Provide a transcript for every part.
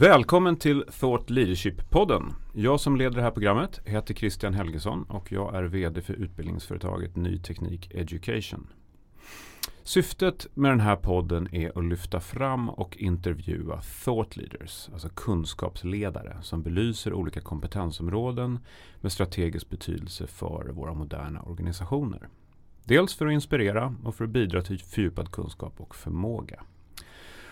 Välkommen till Thought Leadership-podden. Jag som leder det här programmet heter Christian Helgesson och jag är VD för utbildningsföretaget Ny Teknik Education. Syftet med den här podden är att lyfta fram och intervjua thought leaders, alltså kunskapsledare som belyser olika kompetensområden med strategisk betydelse för våra moderna organisationer. Dels för att inspirera och för att bidra till fördjupad kunskap och förmåga.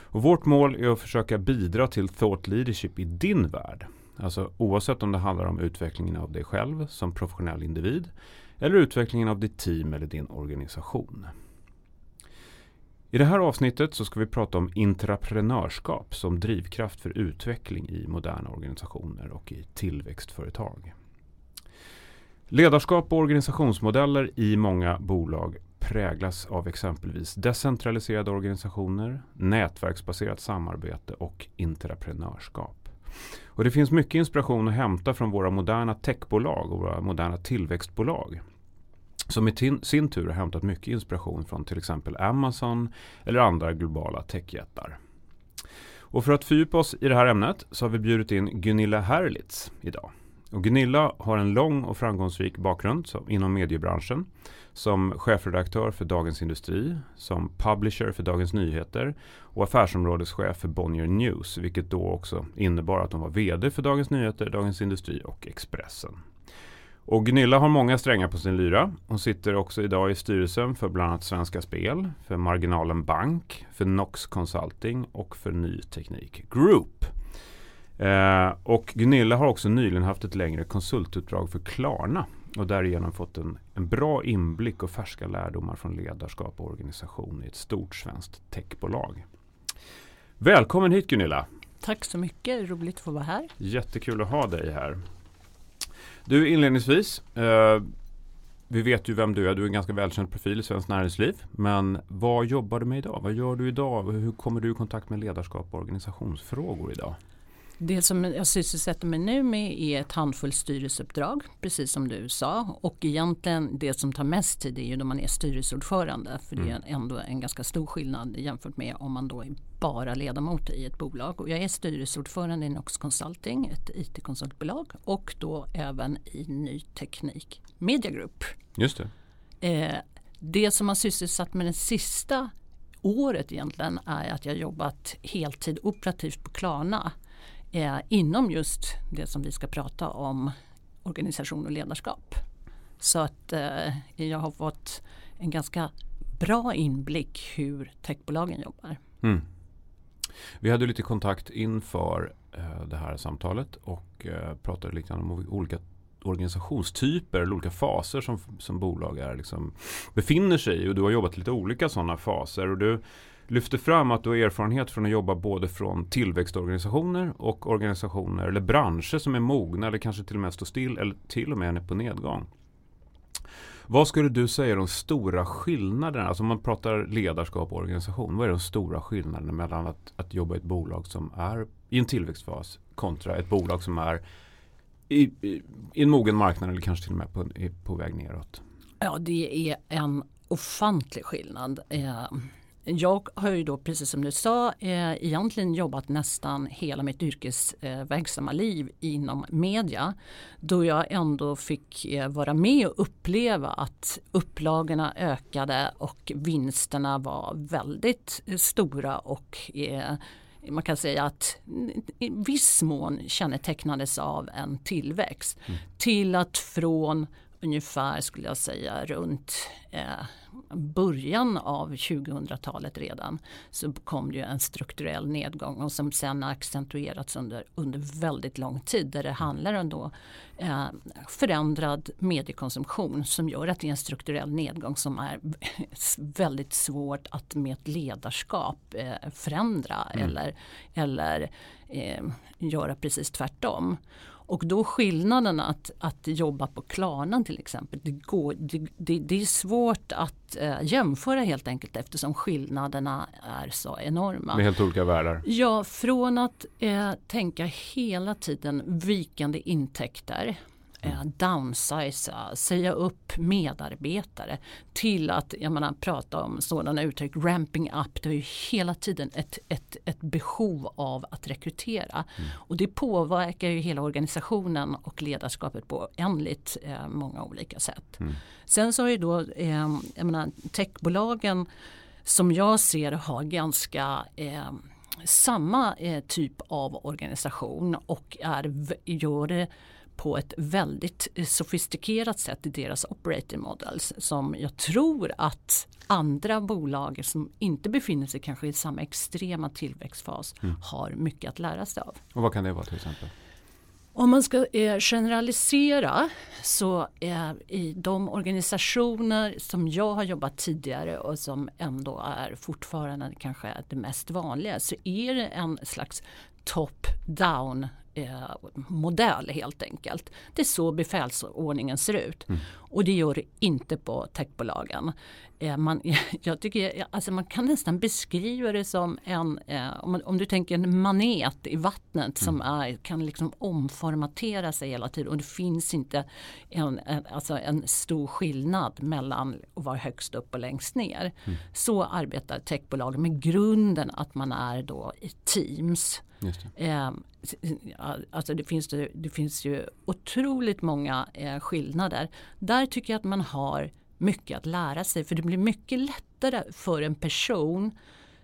Och vårt mål är att försöka bidra till thought leadership i din värld. Alltså oavsett om det handlar om utvecklingen av dig själv som professionell individ eller utvecklingen av ditt team eller din organisation. I det här avsnittet så ska vi prata om intraprenörskap som drivkraft för utveckling i moderna organisationer och i tillväxtföretag. Ledarskap och organisationsmodeller i många bolag präglas av exempelvis decentraliserade organisationer, nätverksbaserat samarbete och intraprenörskap. Och det finns mycket inspiration att hämta från våra moderna techbolag och våra moderna tillväxtbolag som i sin tur har hämtat mycket inspiration från till exempel Amazon eller andra globala techjättar. Och för att fördjupa oss i det här ämnet så har vi bjudit in Gunilla Herlitz idag. Och Gunilla har en lång och framgångsrik bakgrund inom mediebranschen. Som chefredaktör för Dagens Industri, som publisher för Dagens Nyheter och affärsområdeschef för Bonnier News. Vilket då också innebar att hon var VD för Dagens Nyheter, Dagens Industri och Expressen. Och Gunilla har många strängar på sin lyra. Hon sitter också idag i styrelsen för bland annat Svenska Spel, för Marginalen Bank, för Nox Consulting och för Ny Teknik Group. Eh, och Gunilla har också nyligen haft ett längre konsultuppdrag för Klarna och därigenom fått en, en bra inblick och färska lärdomar från ledarskap och organisation i ett stort svenskt techbolag. Välkommen hit Gunilla! Tack så mycket, roligt att få vara här. Jättekul att ha dig här. Du inledningsvis, eh, vi vet ju vem du är, du är en ganska välkänd profil i svenskt näringsliv. Men vad jobbar du med idag? Vad gör du idag? Hur kommer du i kontakt med ledarskap och organisationsfrågor idag? Det som jag sysselsätter mig nu med är ett handfull styrelseuppdrag, precis som du sa. Och egentligen det som tar mest tid är ju när man är styrelseordförande. För mm. det är mm. ändå en ganska stor skillnad jämfört med om man då är bara ledamot i ett bolag. Och jag är styrelseordförande i Nox Consulting, ett IT-konsultbolag. Och då även i Ny Teknik Media Group. Just det. Eh, det som har sysselsatt mig det sista året egentligen är att jag jobbat heltid operativt på Klarna eh, inom just det som vi ska prata om, organisation och ledarskap. Så att eh, jag har fått en ganska bra inblick hur techbolagen jobbar. Mm. Vi hade lite kontakt inför eh, det här samtalet och eh, pratade lite om olika organisationstyper eller olika faser som, som bolag är, liksom, befinner sig i. Och du har jobbat lite olika sådana faser. Och du lyfter fram att du har erfarenhet från att jobba både från tillväxtorganisationer och organisationer eller branscher som är mogna eller kanske till och med står still eller till och med är på nedgång. Vad skulle du säga är de stora skillnaderna? Alltså om man pratar ledarskap och organisation. Vad är de stora skillnaderna mellan att, att jobba i ett bolag som är i en tillväxtfas kontra ett bolag som är i, i, i en mogen marknad eller kanske till och med på, på väg neråt? Ja, det är en ofantlig skillnad. Eh, jag har ju då precis som du sa eh, egentligen jobbat nästan hela mitt yrkesverksamma eh, liv inom media. Då jag ändå fick eh, vara med och uppleva att upplagorna ökade och vinsterna var väldigt stora och man kan säga att i viss mån kännetecknades av en tillväxt. Mm. Till att från ungefär skulle jag säga runt eh, början av 2000-talet redan så kom det en strukturell nedgång och som sen har accentuerats under, under väldigt lång tid där det handlar om då, eh, förändrad mediekonsumtion som gör att det är en strukturell nedgång som är väldigt svårt att med ett ledarskap eh, förändra mm. eller, eller eh, göra precis tvärtom. Och då skillnaden att, att jobba på Klarna till exempel, det, går, det, det, det är svårt att eh, jämföra helt enkelt eftersom skillnaderna är så enorma. Med helt olika världar? Ja, från att eh, tänka hela tiden vikande intäkter eh, downsiza, säga upp medarbetare till att jag menar, prata om sådana uttryck, ramping up. Det är ju hela tiden ett, ett, ett behov av att rekrytera. Mm. Och det påverkar ju hela organisationen och ledarskapet på oändligt eh, många olika sätt. Mm. Sen så har ju då eh, jag menar, techbolagen som jag ser har ganska eh, samma eh, typ av organisation och är, gör det på ett väldigt eh, sofistikerat sätt i deras operating models som jag tror att andra bolag som inte befinner sig kanske i samma extrema tillväxtfas mm. har mycket att lära sig av. Och vad kan det vara till exempel? Om man ska eh, generalisera så eh, i de organisationer som jag har jobbat tidigare och som ändå är fortfarande kanske det mest vanliga så är det en slags top-down eh, modell helt enkelt. Det är så befälsordningen ser ut. Mm. Och det gör det inte på techbolagen. Eh, man, jag tycker, alltså man kan nästan beskriva det som en, eh, om, om, du tänker en manet i vattnet som mm. är, kan liksom omformatera sig hela tiden och det finns inte en, en, alltså en stor skillnad mellan att vara högst upp och längst ner. Mm. Så arbetar techbolagen med grunden att man är då i teams. Eh, alltså det, finns, det, det finns ju otroligt många eh, skillnader. Där tycker jag att man har mycket att lära sig för det blir mycket lättare för en person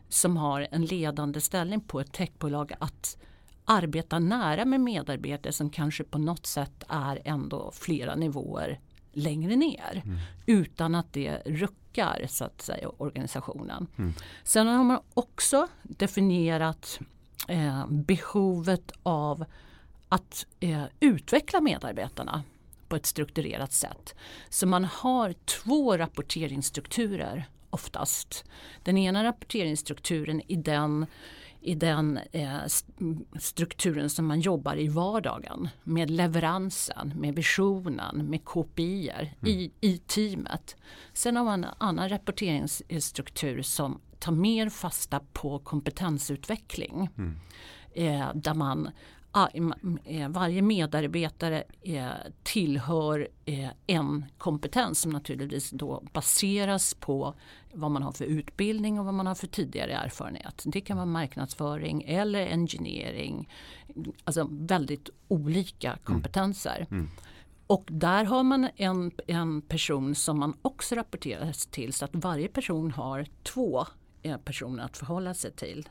som har en ledande ställning på ett techbolag att arbeta nära med medarbetare som kanske på något sätt är ändå flera nivåer längre ner mm. utan att det ruckar så att säga organisationen. Mm. Sen har man också definierat eh, behovet av att eh, utveckla medarbetarna på ett strukturerat sätt. Så man har två rapporteringsstrukturer oftast. Den ena rapporteringsstrukturen i den i den eh, strukturen som man jobbar i vardagen med leveransen, med visionen, med KPI mm. i, i teamet. Sen har man en annan rapporteringsstruktur som tar mer fasta på kompetensutveckling. Mm. Eh, där man Eh, varje medarbetare eh, tillhör eh, en kompetens som naturligtvis då baseras på vad man har för utbildning och vad man har för tidigare erfarenhet. Det kan vara marknadsföring eller engineering. Alltså väldigt olika mm. kompetenser. Mm. Mm. Och där har man en, en person som man också rapporterar till så att varje person har två personer att förhålla sig till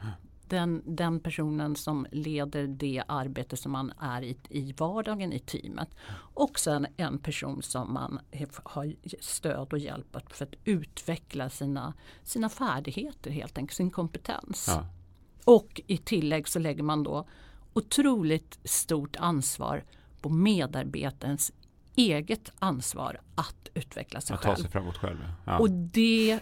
den, den personen som leder det arbete som man är i, i vardagen i teamet. Och sen en person som man har stöd och hjälp för att utveckla sina, sina färdigheter helt enkelt, sin kompetens. Ja. Och i tillägg så lägger man då otroligt stort ansvar på medarbetarens eget ansvar att utveckla sig att själv. Ta sig framåt själv. Ja. Och det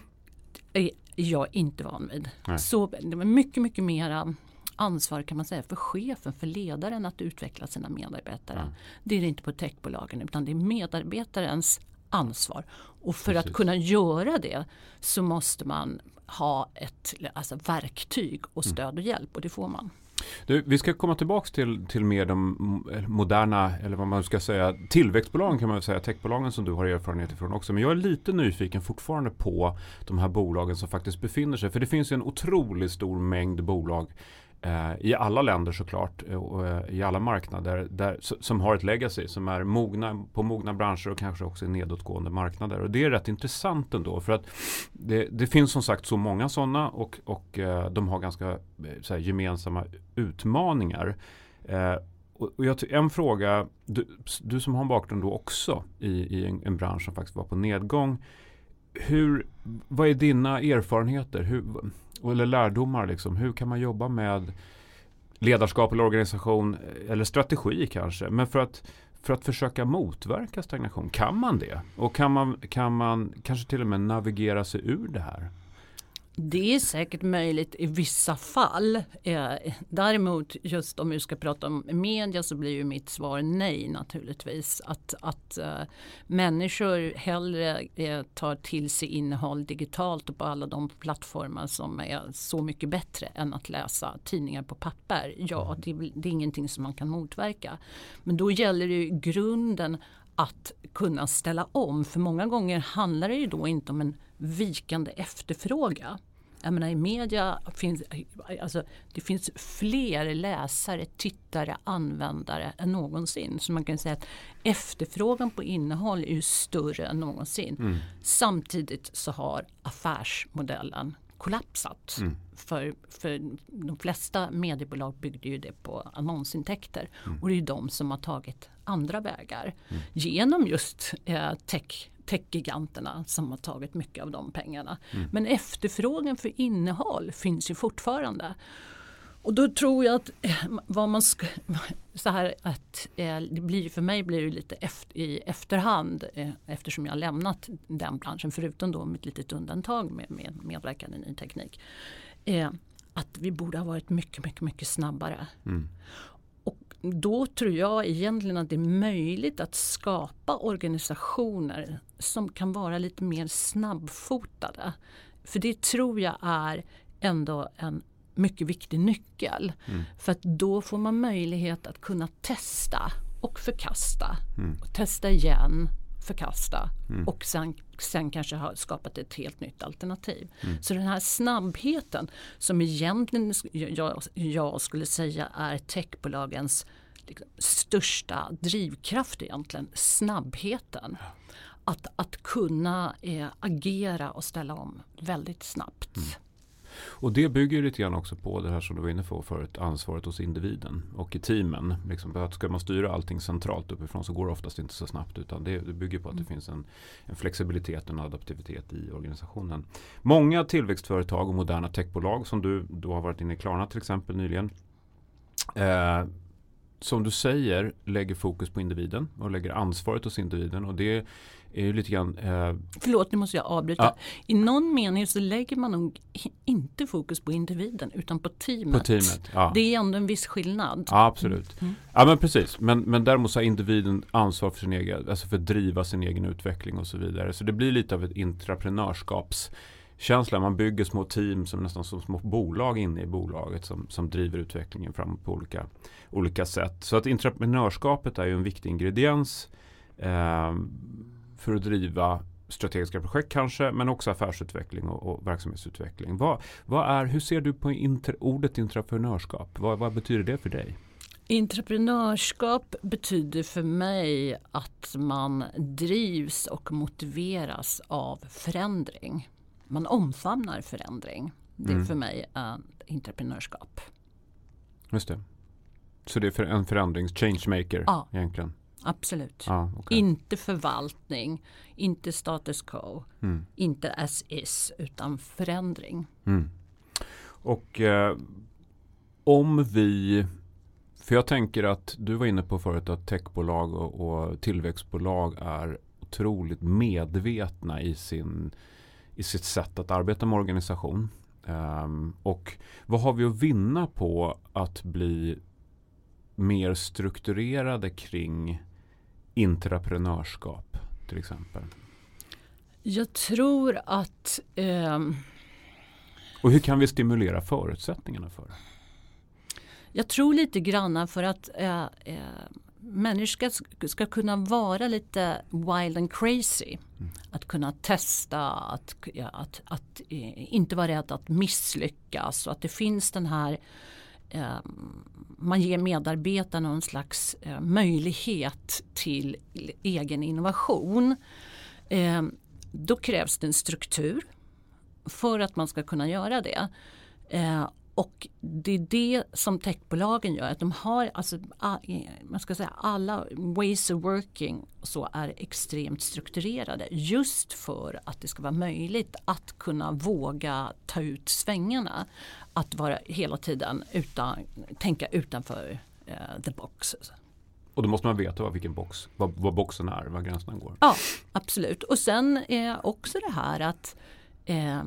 är jag inte van vid. Nej. Så det var mycket, mycket mera ansvar kan man säga för chefen, för ledaren att utveckla sina medarbetare. Mm. Det är det inte på techbolagen utan det är medarbetarens ansvar. Och för Precis. att kunna göra det så måste man ha ett alltså verktyg och mm. stöd och hjälp och det får man. Du, vi ska komma tillbaka till, till mer de moderna, eller vad man ska säga, tillväxtbolagen kan man väl säga, techbolagen som du har erfarenhet ifrån också. Men jag är lite nyfiken fortfarande på de här bolagen som faktiskt befinner sig, för det finns ju en otroligt stor mängd bolag Eh, i alla länder såklart eh, och eh, i alla marknader där, som har ett legacy som är mogna på mogna branscher och kanske också i nedåtgående marknader. Och det är rätt intressant ändå för att det, det finns som sagt så många sådana och, och de har ganska så här, gemensamma utmaningar. och jag, en fråga, du, du, som har en bakgrund då också i, i en, en bransch som faktiskt var på nedgång. Hur, vad är dina erfarenheter? Hur, eller lärdomar. Liksom. Hur kan man jobba med ledarskap eller organisation eller strategi kanske. Men för att, för att försöka motverka stagnation, kan man det? Och kan man, kan man kanske till och med navigera sig ur det här? Det är säkert möjligt i vissa fall. Eh, däremot just om vi ska prata om media så blir ju mitt svar nej naturligtvis. Att, att uh, människor hellre uh, tar till sig innehåll digitalt och på alla de plattformar som är så mycket bättre än att läsa tidningar på papper. Ja, mm. det, det är ingenting som man kan motverka. Men då gäller det i grunden att kunna ställa om. För många gånger handlar det ju då inte om en vikande efterfråga. Jag menar, I media finns alltså, det finns fler läsare, tittare, användare än någonsin. Så man kan säga att efterfrågan på innehåll är ju större än någonsin. Mm. Samtidigt så har affärsmodellen kollapsat. Mm. För, för de flesta mediebolag byggde ju det på annonsintäkter. Mm. Och det är de som har tagit andra vägar. Mm. Genom just eh, tech techgiganterna som har tagit mycket av de pengarna. Mm. Men efterfrågan för innehåll finns ju fortfarande. Och då tror jag att eh, vad man ska, så här att eh, det blir för mig blir det lite efter, i efterhand eh, eftersom jag lämnat den branschen förutom då med ett litet undantag med, med medverkan i ny teknik. Att vi borde ha varit mycket, mycket, mycket snabbare. Mm då tror jag egentligen att det är möjligt att skapa organisationer som kan vara lite mer snabbfotade. För det tror jag är ändå en mycket viktig nyckel. Mm. För att då får man möjlighet att kunna testa och förkasta. Mm. Och testa igen, förkasta mm. och sen, sen kanske ha skapat ett helt nytt alternativ. Mm. Så den här snabbheten som egentligen jag, jag skulle säga är techbolagens liksom, största drivkraft egentligen, snabbheten. Ja. Att, att kunna eh, agera och ställa om väldigt snabbt. Mm. Och det bygger lite grann också på det här som du var inne på förut, ansvaret hos individen och i teamen. Liksom, att ska man styra allting centralt uppifrån så går det oftast inte så snabbt utan det, det bygger på att det mm. finns en, en, flexibilitet och en adaptivitet i organisationen. Många tillväxtföretag och moderna techbolag som du då har varit inne i Klarna till exempel nyligen eh, som du säger lägger fokus på individen och lägger ansvaret hos individen och det är ju lite grann... Eh... Förlåt, nu måste jag avbryta. Ja. I någon mening så lägger man nog inte fokus på individen utan på teamet. På teamet ja. Det är ändå en viss skillnad. Ja, absolut. Mm. Ja men precis. Men, men däremot så har individen ansvar för sin egen, alltså för att driva sin egen utveckling och så vidare. Så det blir lite av ett intraprenörskaps känsla. Man bygger små team som nästan som små bolag inne i bolaget som, som driver utvecklingen framåt på olika, olika sätt. Så att entreprenörskapet är ju en viktig ingrediens eh, för att driva strategiska projekt kanske, men också affärsutveckling och, och verksamhetsutveckling. Vad, vad, är, hur ser du på inter, ordet entreprenörskap? Vad, vad betyder det för dig? Entreprenörskap betyder för mig att man drivs och motiveras av förändring. Man omfamnar förändring. Det är mm. för mig en entreprenörskap. Just det. Så det är en förändrings changemaker ja. egentligen? Absolut. Ah, okay. Inte förvaltning, inte status quo, mm. inte as is utan förändring. Mm. Och eh, om vi, för jag tänker att du var inne på förut att techbolag och, och tillväxtbolag är otroligt medvetna i, sin, i sitt sätt att arbeta med organisation. Um, och vad har vi att vinna på att bli mer strukturerade kring intraprenörskap till exempel? Jag tror att... Eh, och hur kan vi stimulera förutsättningarna för det? Jag tror lite grann för att eh, eh, människor ska, kunna vara lite wild and crazy. Mm. Att kunna testa, att, ja, att, att eh, inte vara rädd att misslyckas och att det finns den här Eh, man ger medarbetarna en slags eh, möjlighet till egen innovation. Eh, då krävs det en struktur för att man ska kunna göra det. Och det är det som techbolagen gör. Att de har alltså, man ska säga, alla ways of working så är extremt strukturerade. Just för att det ska vara möjligt att kunna våga ta ut svängarna. Att vara hela tiden utan, tänka utanför uh, the box. Och då måste man veta vad, vilken box, vad, vad boxen är, var gränserna går. Ja, absolut. Och sen är också det här att eh,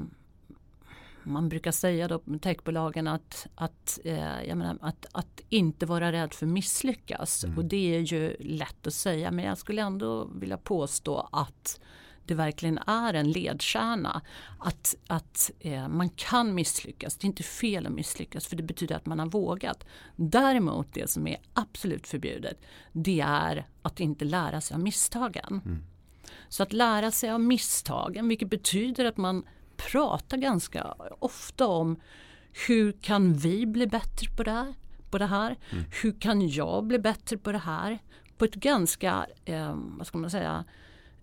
man brukar säga då techbolagen att, att, eh, menar, att, att inte vara rädd för misslyckas. Mm. Och det är ju lätt att säga men jag skulle ändå vilja påstå att det verkligen är en ledstjärna. Att, att eh, man kan misslyckas, det är inte fel att misslyckas för det betyder att man har vågat. Däremot det som är absolut förbjudet det är att inte lära sig av misstagen. Mm. Så att lära sig av misstagen vilket betyder att man pratar ganska ofta om hur kan vi bli bättre på det här? På det här? Mm. Hur kan jag bli bättre på det här? På ett ganska, eh, vad ska man säga,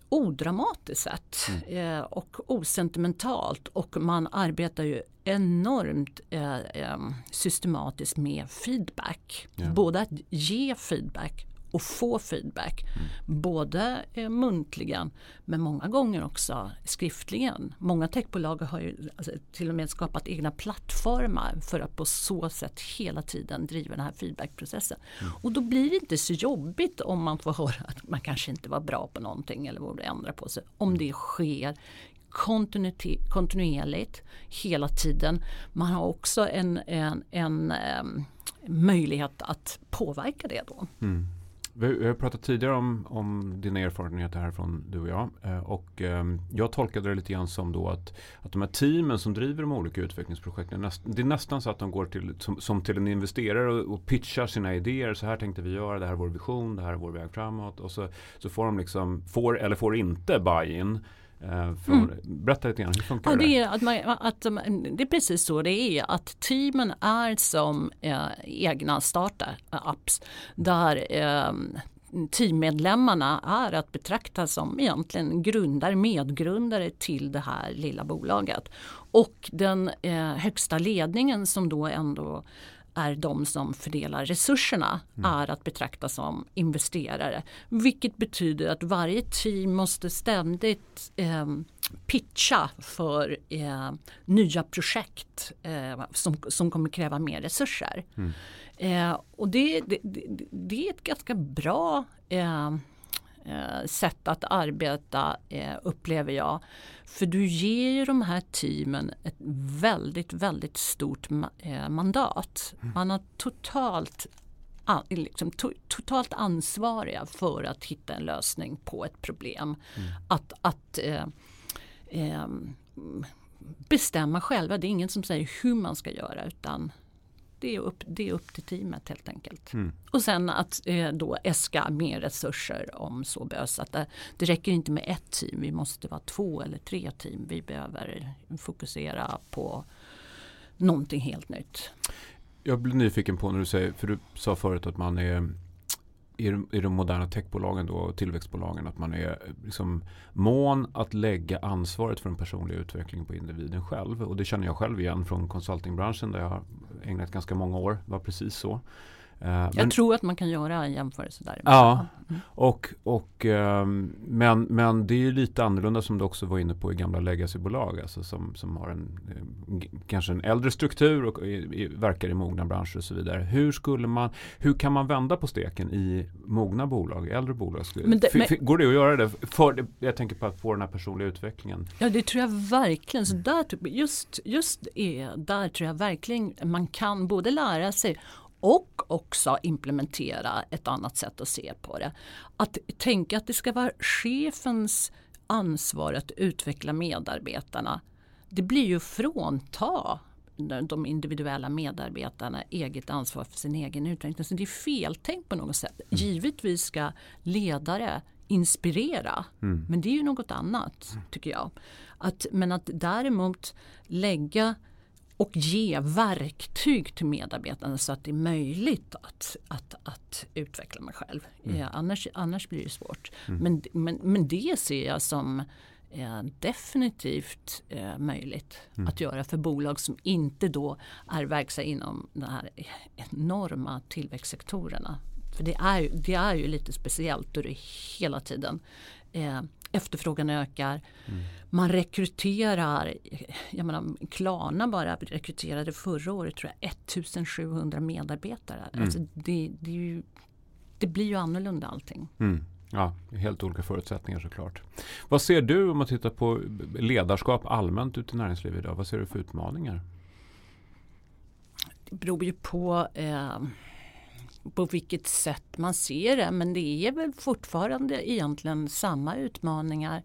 odramatiskt sätt mm. eh, och osentimentalt och man arbetar ju enormt eh, eh systematiskt med feedback. Ja. Både att ge feedback och få feedback. Mm. Både eh, muntligen men många gånger också skriftligen. Många techbolag har ju alltså, till och med skapat egna plattformar för att på så sätt hela tiden driva den här feedbackprocessen. Mm. Och då blir det inte så jobbigt om man får höra att man kanske inte var bra på någonting eller borde ändra på sig. Om det sker kontinuerligt hela tiden. Man har också en, en, en, en möjlighet att påverka det då. Mm. Vi har pratat tidigare om, om dina erfarenheter härifrån du och jag. Eh, och ehm, jag tolkade det lite grann som då att, att de här teamen som driver de olika utvecklingsprojekten. Det är nästan så att de går till, som, som till en investerare och, och, pitchar sina idéer. Så här tänkte vi göra, det här är vår vision, det här är vår väg framåt. Och så, så får de liksom, får eller får inte buy-in. Eh, från, mm. Berätta lite grann, hur funkar ja, det? Är att man, att, det är precis så det är. Att teamen är som eh, egna startups. Där eh, teammedlemmarna är att betrakta som egentligen grundare, medgrundare till det här lilla bolaget. Och den eh, högsta ledningen som då ändå är de som fördelar resurserna mm. är att betrakta som investerare. Vilket betyder att varje team måste ständigt eh, pitcha för eh, nya projekt eh, som, som kommer kräva mer resurser. Mm. Eh, och det, det, det, det, är ett ganska bra eh, sätt att arbeta eh, upplever jag. För du ger ju de här teamen ett väldigt, väldigt stort ma eh, mandat. Mm. Man har totalt liksom, to totalt ansvariga för att hitta en lösning på ett problem. Mm. Att, att eh, eh, bestämma själva. Det är ingen som säger hur man ska göra utan det är upp, det är upp till teamet helt enkelt. Mm. Och sen att eh, då äska mer resurser om så behövs. Att det, det räcker inte med ett team, vi måste vara två eller tre team. Vi behöver fokusera på någonting helt nytt. Jag blir nyfiken på när du säger, för du sa förut att man är i de, i de moderna techbolagen då, tillväxtbolagen att man är liksom mån att lägga ansvaret för den personliga utvecklingen på individen själv. Och det känner jag själv igen från konsultingbranschen där jag har ägnat ganska många år. Det var precis så. Eh, jag men, tror att man kan göra en jämförelse där. Ja, mm. och, och, ehm, men, men det är lite annorlunda som du också var inne på i gamla legacybolag. Alltså som, som har en, eh, kanske en äldre struktur och verkar i mogna branscher och så vidare. Hur, skulle man, hur kan man vända på steken i mogna bolag, äldre bolag? Men det, men, Går det att göra det? För, jag tänker på att få den här personliga utvecklingen. Ja det tror jag verkligen. Så där, just, just är, där tror jag verkligen man kan både lära sig och också implementera ett annat sätt att se på det. Att tänka att det ska vara chefens ansvar att utveckla medarbetarna. Det blir ju frånta de individuella medarbetarna eget ansvar för sin egen utveckling. Så det är feltänkt på något sätt. Mm. Givetvis ska ledare inspirera. Mm. Men det är ju något annat tycker jag. Att, men att däremot lägga och ge verktyg till medarbetarna så att det är möjligt att, att, att utveckla mig själv. Mm. Ja, annars, annars blir det svårt. Mm. Men, men, men det ser jag som eh, definitivt eh, möjligt mm. att göra för bolag som inte då är verksamma inom de här enorma tillväxtsektorerna. För det är, det är ju lite speciellt då det hela tiden eh, efterfrågan ökar. Mm. Man rekryterar, jag menar Klarna bara rekryterade förra året tror jag 1700 medarbetare. Mm. Alltså det, det, ju, det, blir ju annorlunda allting. Mm. Ja, helt olika förutsättningar såklart. Vad ser du om man tittar på ledarskap allmänt ute i näringslivet idag? Vad ser du för utmaningar? Det beror ju på eh, på vilket sätt man ser det. Men det är väl fortfarande egentligen samma utmaningar.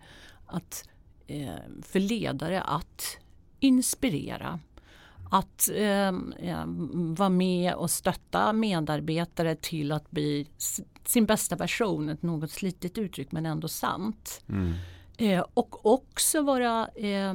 att, eh, för ledare att inspirera, att eh, vara med och stötta medarbetare till att bli sin bästa version, ett något slitigt uttryck men ändå sant. Mm. Eh, och också vara eh,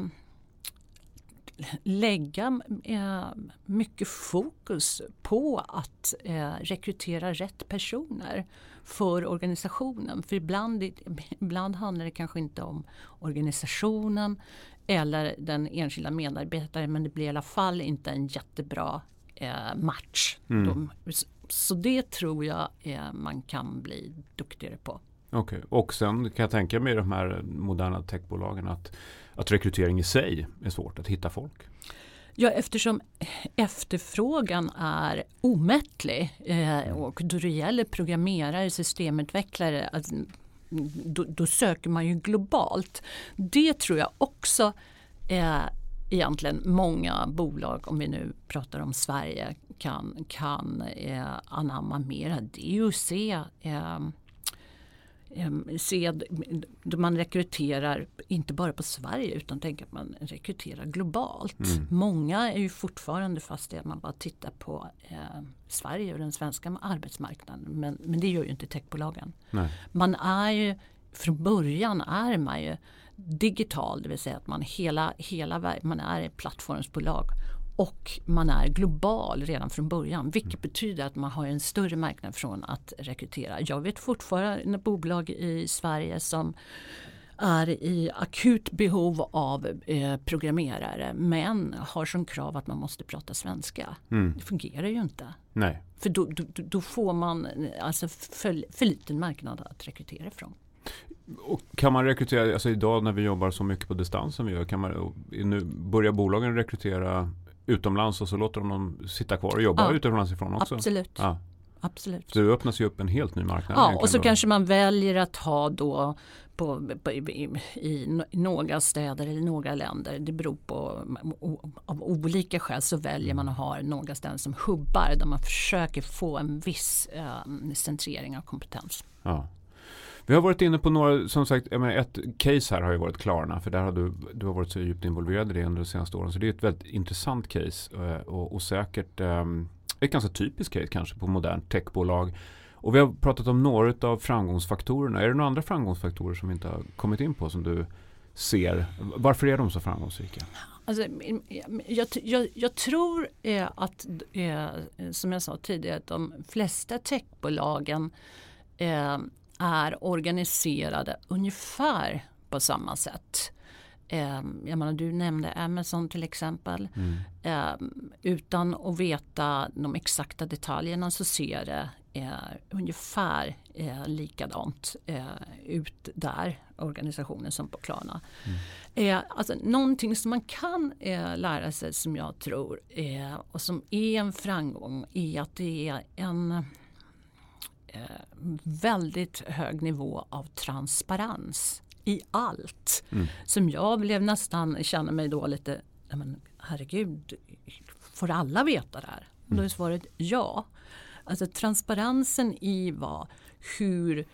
lägga eh, mycket fokus på att eh, rekrytera rätt personer för organisationen. För ibland, ibland handlar det kanske inte om organisationen eller den enskilda medarbetaren men det blir i alla fall inte en jättebra eh, match. Mm. De, så det tror jag man kan bli duktigare på. Okej, okay. och sen kan jag tänka mig de här moderna techbolagen att, att rekrytering i sig är svårt att hitta folk. Ja, eftersom efterfrågan är omättlig eh, och då det gäller programmerare, systemutvecklare, alltså, då, då, söker man ju globalt. Det tror jag också eh, egentligen många bolag, om vi nu pratar om Sverige, kan, kan eh, anamma mera. Det är ju att se eh, se då man rekryterar inte bara på Sverige utan tänker att man rekryterar globalt. Mm. Många är ju fortfarande fast i att man bara tittar på eh, Sverige och den svenska arbetsmarknaden. Men, men det gör ju inte techbolagen. Nej. Man är ju, från början är man ju digital, det vill säga att man hela, hela man är ett plattformsbolag och man är global redan från början vilket mm. betyder att man har en större marknad från att rekrytera. Jag vet fortfarande bolag i Sverige som är i akut behov av eh, programmerare men har som krav att man måste prata svenska. Mm. Det fungerar ju inte. Nej. För då, då, då får man alltså för, för liten marknad att rekrytera ifrån. Och kan man rekrytera, alltså idag när vi jobbar så mycket på distans som vi gör, kan man, nu börjar bolagen rekrytera utomlands och så låter de dem sitta kvar och jobba ja. utomlands ifrån också? Absolut. Ja. Absolut. Så det öppnas ju upp en helt ny marknad. Ja, och så då. kanske man väljer att ha då på, på, i, i, några städer eller några länder. Det beror på, av olika skäl så väljer man att ha några ställen som hubbar där man försöker få en viss eh, centrering av kompetens. Ja. Vi har varit inne på några, som sagt, ett case här har ju varit Klarna. För där har du, du har varit så djupt involverad i det under de senaste åren. Så det är ett väldigt intressant case eh, och, och säkert um, ett ganska typiskt case kanske på modernt techbolag. Och vi har pratat om några av framgångsfaktorerna. Är det några andra framgångsfaktorer som vi inte har kommit in på som du ser? Varför är de så framgångsrika? Alltså, mm, jag, jag, jag tror eh, att, eh, som jag sa tidigare, att de flesta techbolagen eh, är organiserade ungefär på samma sätt. Eh, jag menar, du nämnde Amazon till exempel. Mm. Eh, utan att veta de exakta detaljerna så ser det eh, ungefär eh, likadant eh, ut där, organisationen som på Klarna. Mm. Eh, alltså, någonting som man kan eh, lära sig som jag tror och som är en framgång är att det är en väldigt hög nivå av transparens i allt. Mm. Som jag blev nästan, känner mig då lite, men, herregud, får alla veta det här? Mm. Då är svaret ja. Alltså transparensen i vad, hur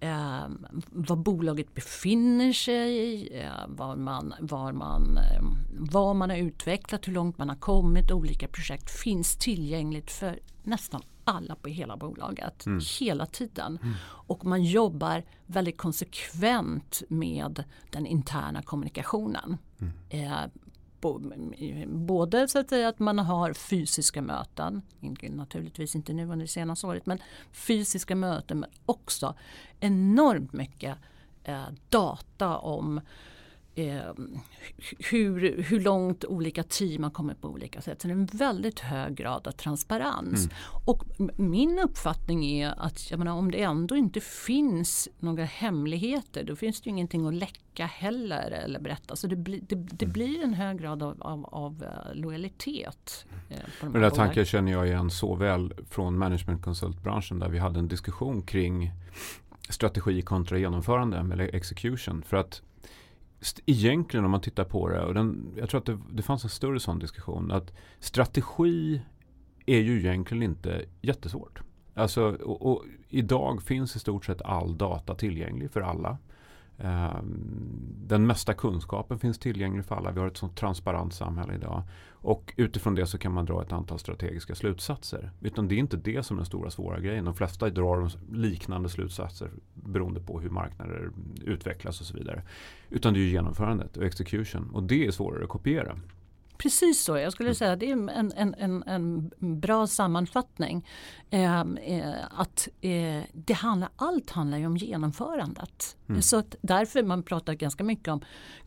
eh, var bolaget befinner sig, eh, var, man, var, man, eh, vad man har utvecklat, hur långt man har kommit, olika projekt finns tillgängligt för nästan alla på hela bolaget mm. hela tiden. Mm. Och man jobbar väldigt konsekvent med den interna kommunikationen. Mm. Eh, både så att säga att man har fysiska möten, naturligtvis inte nu under det senaste året, men fysiska möten men också enormt mycket eh, data om eh, hur, hur långt olika team har kommit på olika sätt. Så det är en väldigt hög grad av transparens. Mm. Och min uppfattning är att jag menar, om det ändå inte finns några hemligheter då finns det ju ingenting att läcka heller eller berätta. Så det, bli, det, det mm. blir en hög grad av, av, av eh, lojalitet. Eh, de Den där tanken känner jag igen så väl från managementkonsultbranschen där vi hade en diskussion kring strategi kontra genomförande eller execution. För att egentligen om man tittar på det, och den, jag tror att det, det fanns en större sån diskussion, att strategi är ju egentligen inte jättesvårt. Alltså, och, och, idag finns i stort sett all data tillgänglig för alla. Ehm, den mesta kunskapen finns tillgänglig för alla. Vi har ett sånt transparent samhälle idag. Och utifrån det så kan man dra ett antal strategiska slutsatser. Utan det är inte det som är den stora svåra grejen. De flesta drar liknande slutsatser beroende på hur marknader utvecklas och så vidare. Utan det är genomförandet och execution. Och det är svårare att kopiera. Precis så, jag skulle mm. säga det är en, en, en, en bra sammanfattning. Eh, eh, att eh, det handlar, allt handlar ju om genomförandet. Mm. Så att därför man pratar ganska mycket om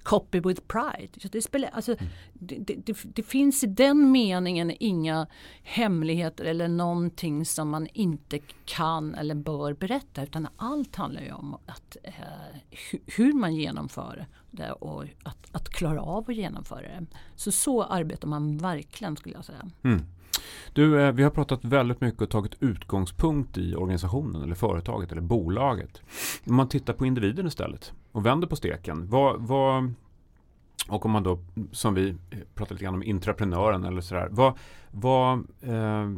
copy with pride. Det, spelar, alltså, mm. det, det, det, finns i den meningen inga hemligheter eller någonting som man inte kan eller bör berätta utan allt handlar ju om att, eh, hur man genomför det och att, att klara av att genomföra det. Så så arbetar man verkligen skulle jag säga. Mm. Du, eh, vi har pratat väldigt mycket och tagit utgångspunkt i organisationen eller företaget eller bolaget. Om man tittar på individen istället och vänder på steken. Vad, vad, och om man då, som vi eh, pratade lite grann om, intraprenören eller sådär. Vad, vad, eh,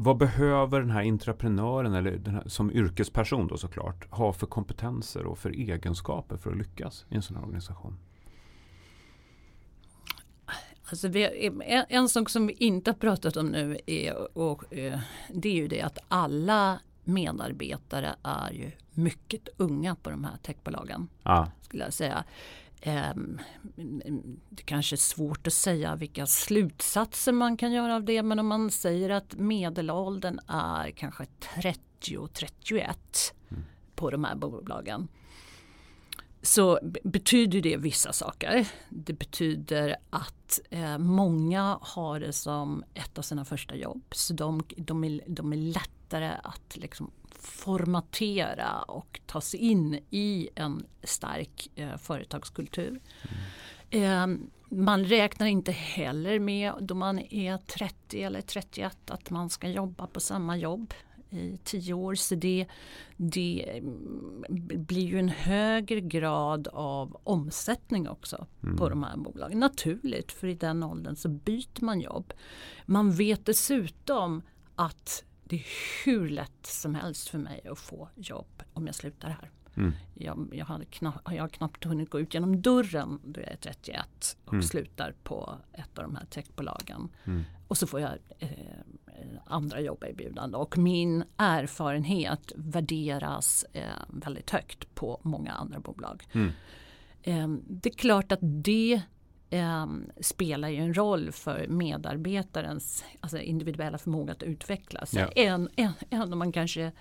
vad behöver den här intraprenören eller den här, som yrkesperson då såklart ha för kompetenser och för egenskaper för att lyckas i en sån här organisation? Alltså vi, en, en sak som vi inte har pratat om nu är, och, eh, det är ju det att alla medarbetare är ju mycket unga på de här techbolagen. Ah. Skulle jag säga. Um, det kanske är svårt att säga vilka slutsatser man kan göra av det men om man säger att medelåldern är kanske 30-31 mm. på de här bolagen så betyder det vissa saker. Det betyder att eh, många har det som ett av sina första jobb. Så de, de, är, de är lättare att liksom formatera och ta sig in i en stark eh, företagskultur. Mm. Eh, man räknar inte heller med då man är 30 eller 31 att man ska jobba på samma jobb i tio år. Så det, det mm, blir ju en högre grad av omsättning också mm. på de här bolagen. Naturligt, för i den åldern så byter man jobb. Man vet dessutom att det är hur lätt som helst för mig att få jobb om jag slutar här. Mm. Jag, jag, hade knappt, jag har knappt hunnit gå ut genom dörren då jag är 31 och mm. slutar på ett av de här techbolagen. Mm. Och så får jag eh, andra jobberbjudanden och min erfarenhet värderas eh, väldigt högt på många andra bolag. Eh, det är klart att det eh, spelar ju en roll för medarbetarens alltså individuella förmåga att utvecklas. Ja. Än, än, om man kanske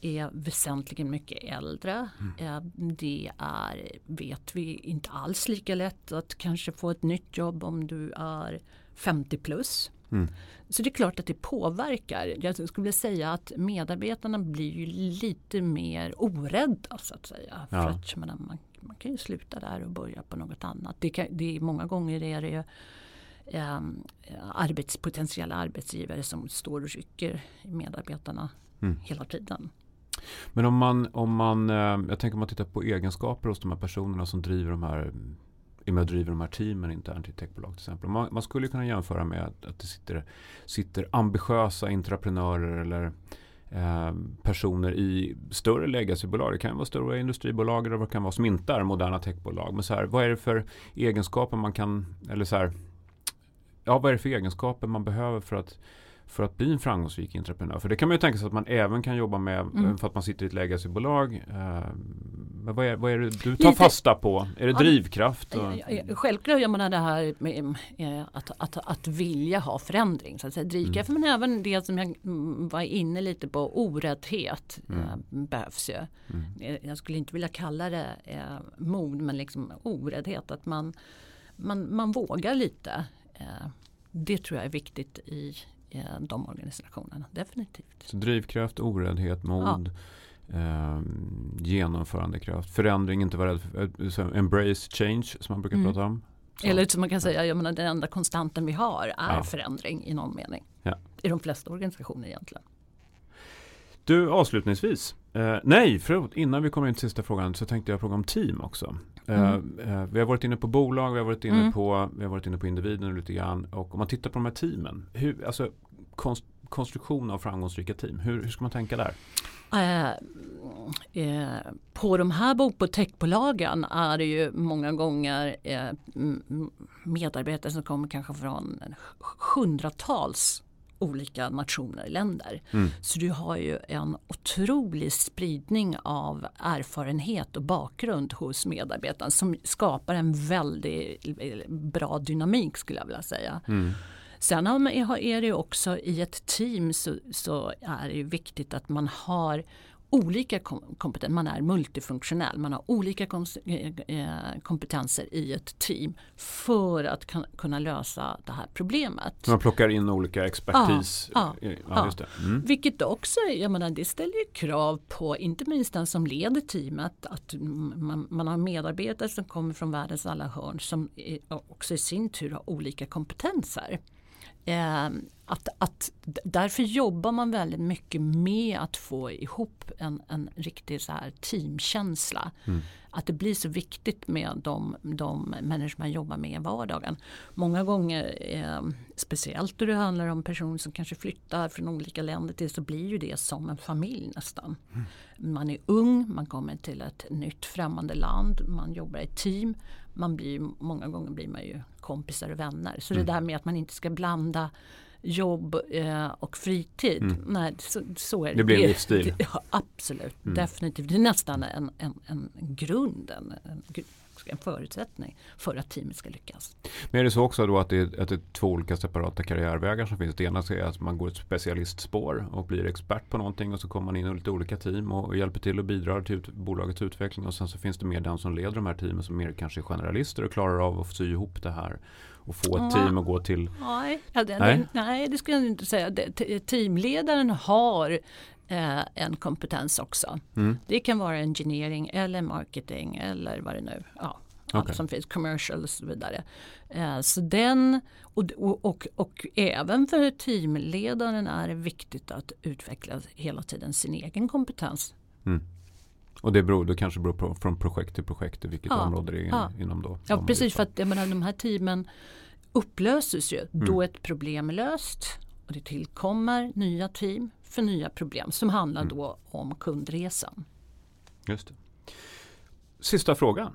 är väsentligen mycket äldre. Mm. Det är, vet vi, inte alls lika lätt att kanske få ett nytt jobb om du är 50 plus. Mm. Så det är klart att det påverkar. Jag skulle vilja säga att medarbetarna blir ju lite mer orädda så att säga. Ja. För att, menar, man, man, kan ju sluta där och börja på något annat. Det, kan, det är, många gånger är det ju eh, arbetspotentiella arbetsgivare som står och rycker i medarbetarna mm. hela tiden. Men om man, om man, eh, jag tänker om man tittar på egenskaper hos de här personerna som driver de här i och med att driva de här teamen internt i techbolag till exempel. Man, man skulle kunna jämföra med att, att det sitter, sitter ambitiösa entreprenörer eller Eh, personer i större legacybolag. Det kan vara stora industribolag eller vad det kan vara som inte är moderna techbolag. Men så här, vad är det för egenskaper man kan, eller så här, ja vad är det för egenskaper man behöver för att för att bli en framgångsrik entreprenör. För det kan man ju tänka sig att man även kan jobba med mm. för att man sitter i ett legacybolag. Eh, men vad är, vad är det du tar Lite, fasta på? Är det drivkraft? Och? Självklart gör man det här med att, att, att vilja ha förändring. Så att säga. Drivkraft mm. men även det som jag var inne lite på, oräddhet mm. Eh, behövs ju. Mm. Jag skulle inte vilja kalla det eh, mod men liksom oräddhet. Att man, man, man vågar lite. Eh, det tror jag är viktigt i, de organisationerna, definitivt. Så drivkraft, oräddhet, mod, ja. eh, genomförandekraft, förändring, inte vara rädd för, eh, embrace change som man brukar mm. prata om. Så. Eller som man kan säga, jag menar, den enda konstanten vi har är ja. förändring i någon mening. Ja. I de flesta organisationer egentligen. Du avslutningsvis, eh, nej förlåt, innan vi kommer in till sista frågan så tänkte jag fråga om team också. Eh, mm. Eh, vi har varit inne på bolag, vi har varit inne, mm. på, vi har varit inne på individen lite grann och om man tittar på de här teamen, hur, alltså, konst, konstruktion av framgångsrika team? Hur, hur ska man tänka där? Eh, eh, på de här bo- på techbolagen är det ju många gånger medarbetare som kommer kanske från hundratals olika nationer, länder. Mm. Så du har ju en otrolig spridning av erfarenhet och bakgrund hos medarbetaren som skapar en väldigt bra dynamik skulle jag vilja säga. Mm. Sen är det ju också i ett team så, så är det ju viktigt att man har olika kom- kompetenser. Man är multifunktionell. Man har olika eh, eh, kompetenser i ett team för att kunna lösa det här problemet. Man plockar in olika expertis. Ja, ja, ja. Just det. Mm. Vilket också, jag menar, det ställer krav på inte minst den som leder teamet att man, man har medarbetare som kommer från världens alla hörn som också i sin tur har olika kompetenser. Eh, att, att, därför jobbar man väldigt mycket med att få ihop en, en riktig så här teamkänsla. Mm. Att det blir så viktigt med de, de människor man jobbar med i vardagen. Många gånger, eh, speciellt då det handlar om personer som kanske flyttar från olika länder till så blir ju det som en familj nästan. Man är ung, man kommer till ett nytt främmande land, man jobbar i team. Man blir, många gånger blir man ju kompisar och vänner. Så det där med att man inte ska blanda jobb eh, och fritid. Nej, så, så är det. Det blir en livsstil. Ja, absolut, definitivt. Det är nästan en, en, en grund, en, en, förutsättning för att teamet ska lyckas. Men är det så också då att det, är, att det är två olika separata karriärvägar som finns? Det ena är att man går ett specialistspår och blir expert på någonting och så kommer man in i lite olika team och, och hjälper till och bidrar till ut, bolagets utveckling och sen så finns det mer den som leder de här teamen som mer kanske är generalister och klarar av att sy ihop det här och få ett team att gå till. Nej, ja, det, Nej. nej. det skulle jag inte säga. Det, teamledaren har eh, en kompetens också. Mm. Det kan vara engineering eller marketing eller vad det nu ja, allt Okej. som finns, commercial och så vidare. Eh, så den och, och, och, och även för teamledaren är det viktigt att utveckla hela tiden sin egen kompetens. Och det beror, det kanske beror på, från projekt till projekt i vilket Ja. område det är Ja. inom då. Ja precis för att jag menar, de här teamen upplöses ju Mm. då ett problem är löst och det tillkommer nya team för nya problem som handlar Mm. då om kundresan. Just det. Sista frågan.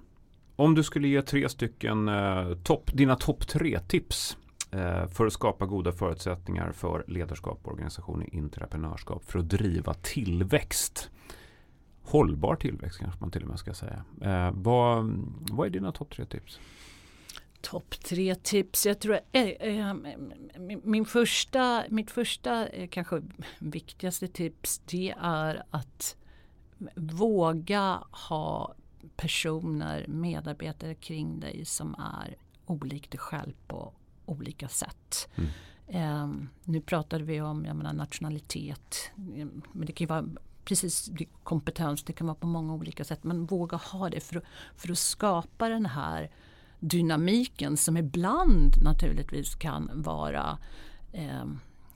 Om du skulle ge tre stycken eh, topp, dina topp tre tips eh, för att skapa goda förutsättningar för ledarskap, organisation och entreprenörskap för att driva tillväxt. Hållbar tillväxt kanske man till och med ska säga. Eh, vad, vad är dina topp tre tips? Topp tre tips. Jag tror eh, eh, min, första, mitt första eh, kanske viktigaste tips det är att våga ha personer, medarbetare kring dig som är olikt dig själv på olika sätt. Mm. Eh, nu pratade vi om jag menar, nationalitet. Men det kan ju vara precis kompetens. Det kan vara på många olika sätt. Men våga ha det för, för att skapa den här dynamiken som ibland naturligtvis kan vara eh,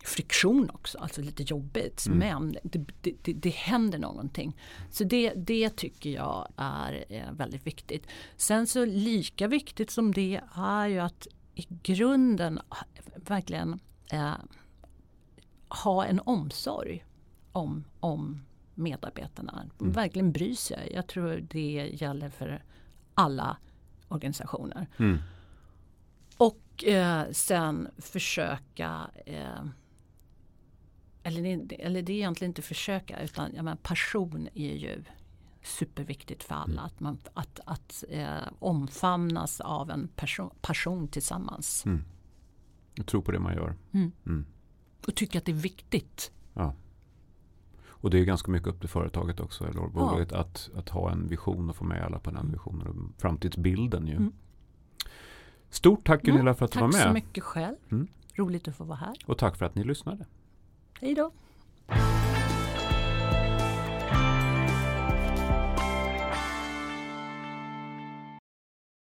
friktion också, alltså lite jobbigt. Mm. Men det, det, det, det händer någonting. Så det, det tycker jag är eh, väldigt viktigt. Sen så lika viktigt som det är ju att i grunden ha- verkligen eh, ha en omsorg om, om medarbetarna. Mm. Verkligen bry sig. Jag tror det gäller för alla organisationer. Mm. Och eh, sen försöka eh, eller, det, eller det är egentligen inte försöka utan jag menar, passion är ju superviktigt för alla. Att, man, att, att eh, omfamnas av en person, passion tillsammans. Mm. Jag tror på det man gör. Mm. Mm. Och tycka att det är viktigt. Ja. Och det är ganska mycket upp till företaget också, eller bolaget, att, att ha en vision och få med alla på den visionen. Och framtidsbilden ju. Mm. Stort tack Gunilla för att du var Tack så med. mycket själv. Mm. Roligt att få vara här. Och tack för att ni lyssnade. Hej då.